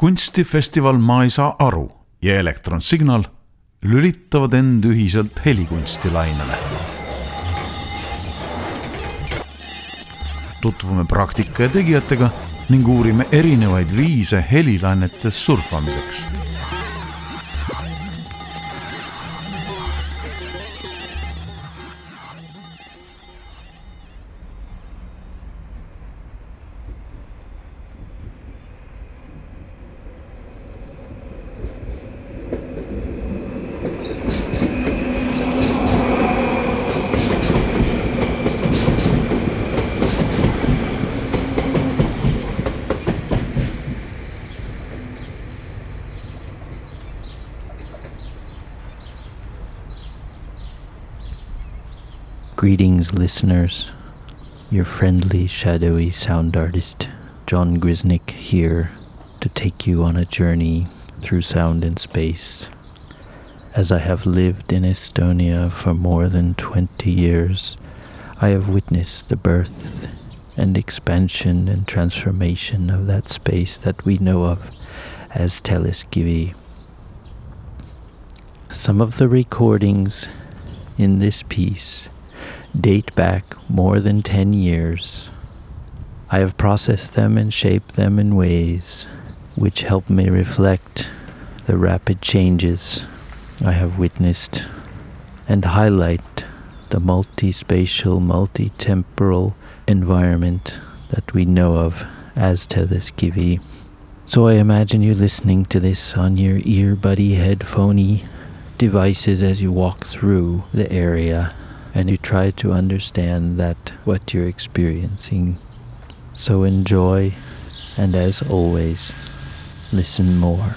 kunstifestival Ma ei saa aru ja Elektron Signal lülitavad end ühiselt helikunstilainele. tutvume praktika ja tegijatega ning uurime erinevaid viise helilainetes surfamiseks Greetings, listeners. Your friendly, shadowy sound artist, John Grzinich, here to take you on a journey through sound and space. As I have lived in Estonia for more than 20 years, I have witnessed the birth and expansion and transformation of that space that we know of as Telliskivi. Some of the recordings in this piece date back more than 10 years. I have processed them and shaped them in ways which help me reflect the rapid changes I have witnessed and highlight the multi-spatial, multi-temporal environment that we know of as Telliskivi. So I imagine you listening to this on your earbuddy headphoney devices as you walk through the area and you try to understand that what you're experiencing. So enjoy, and as always, listen more.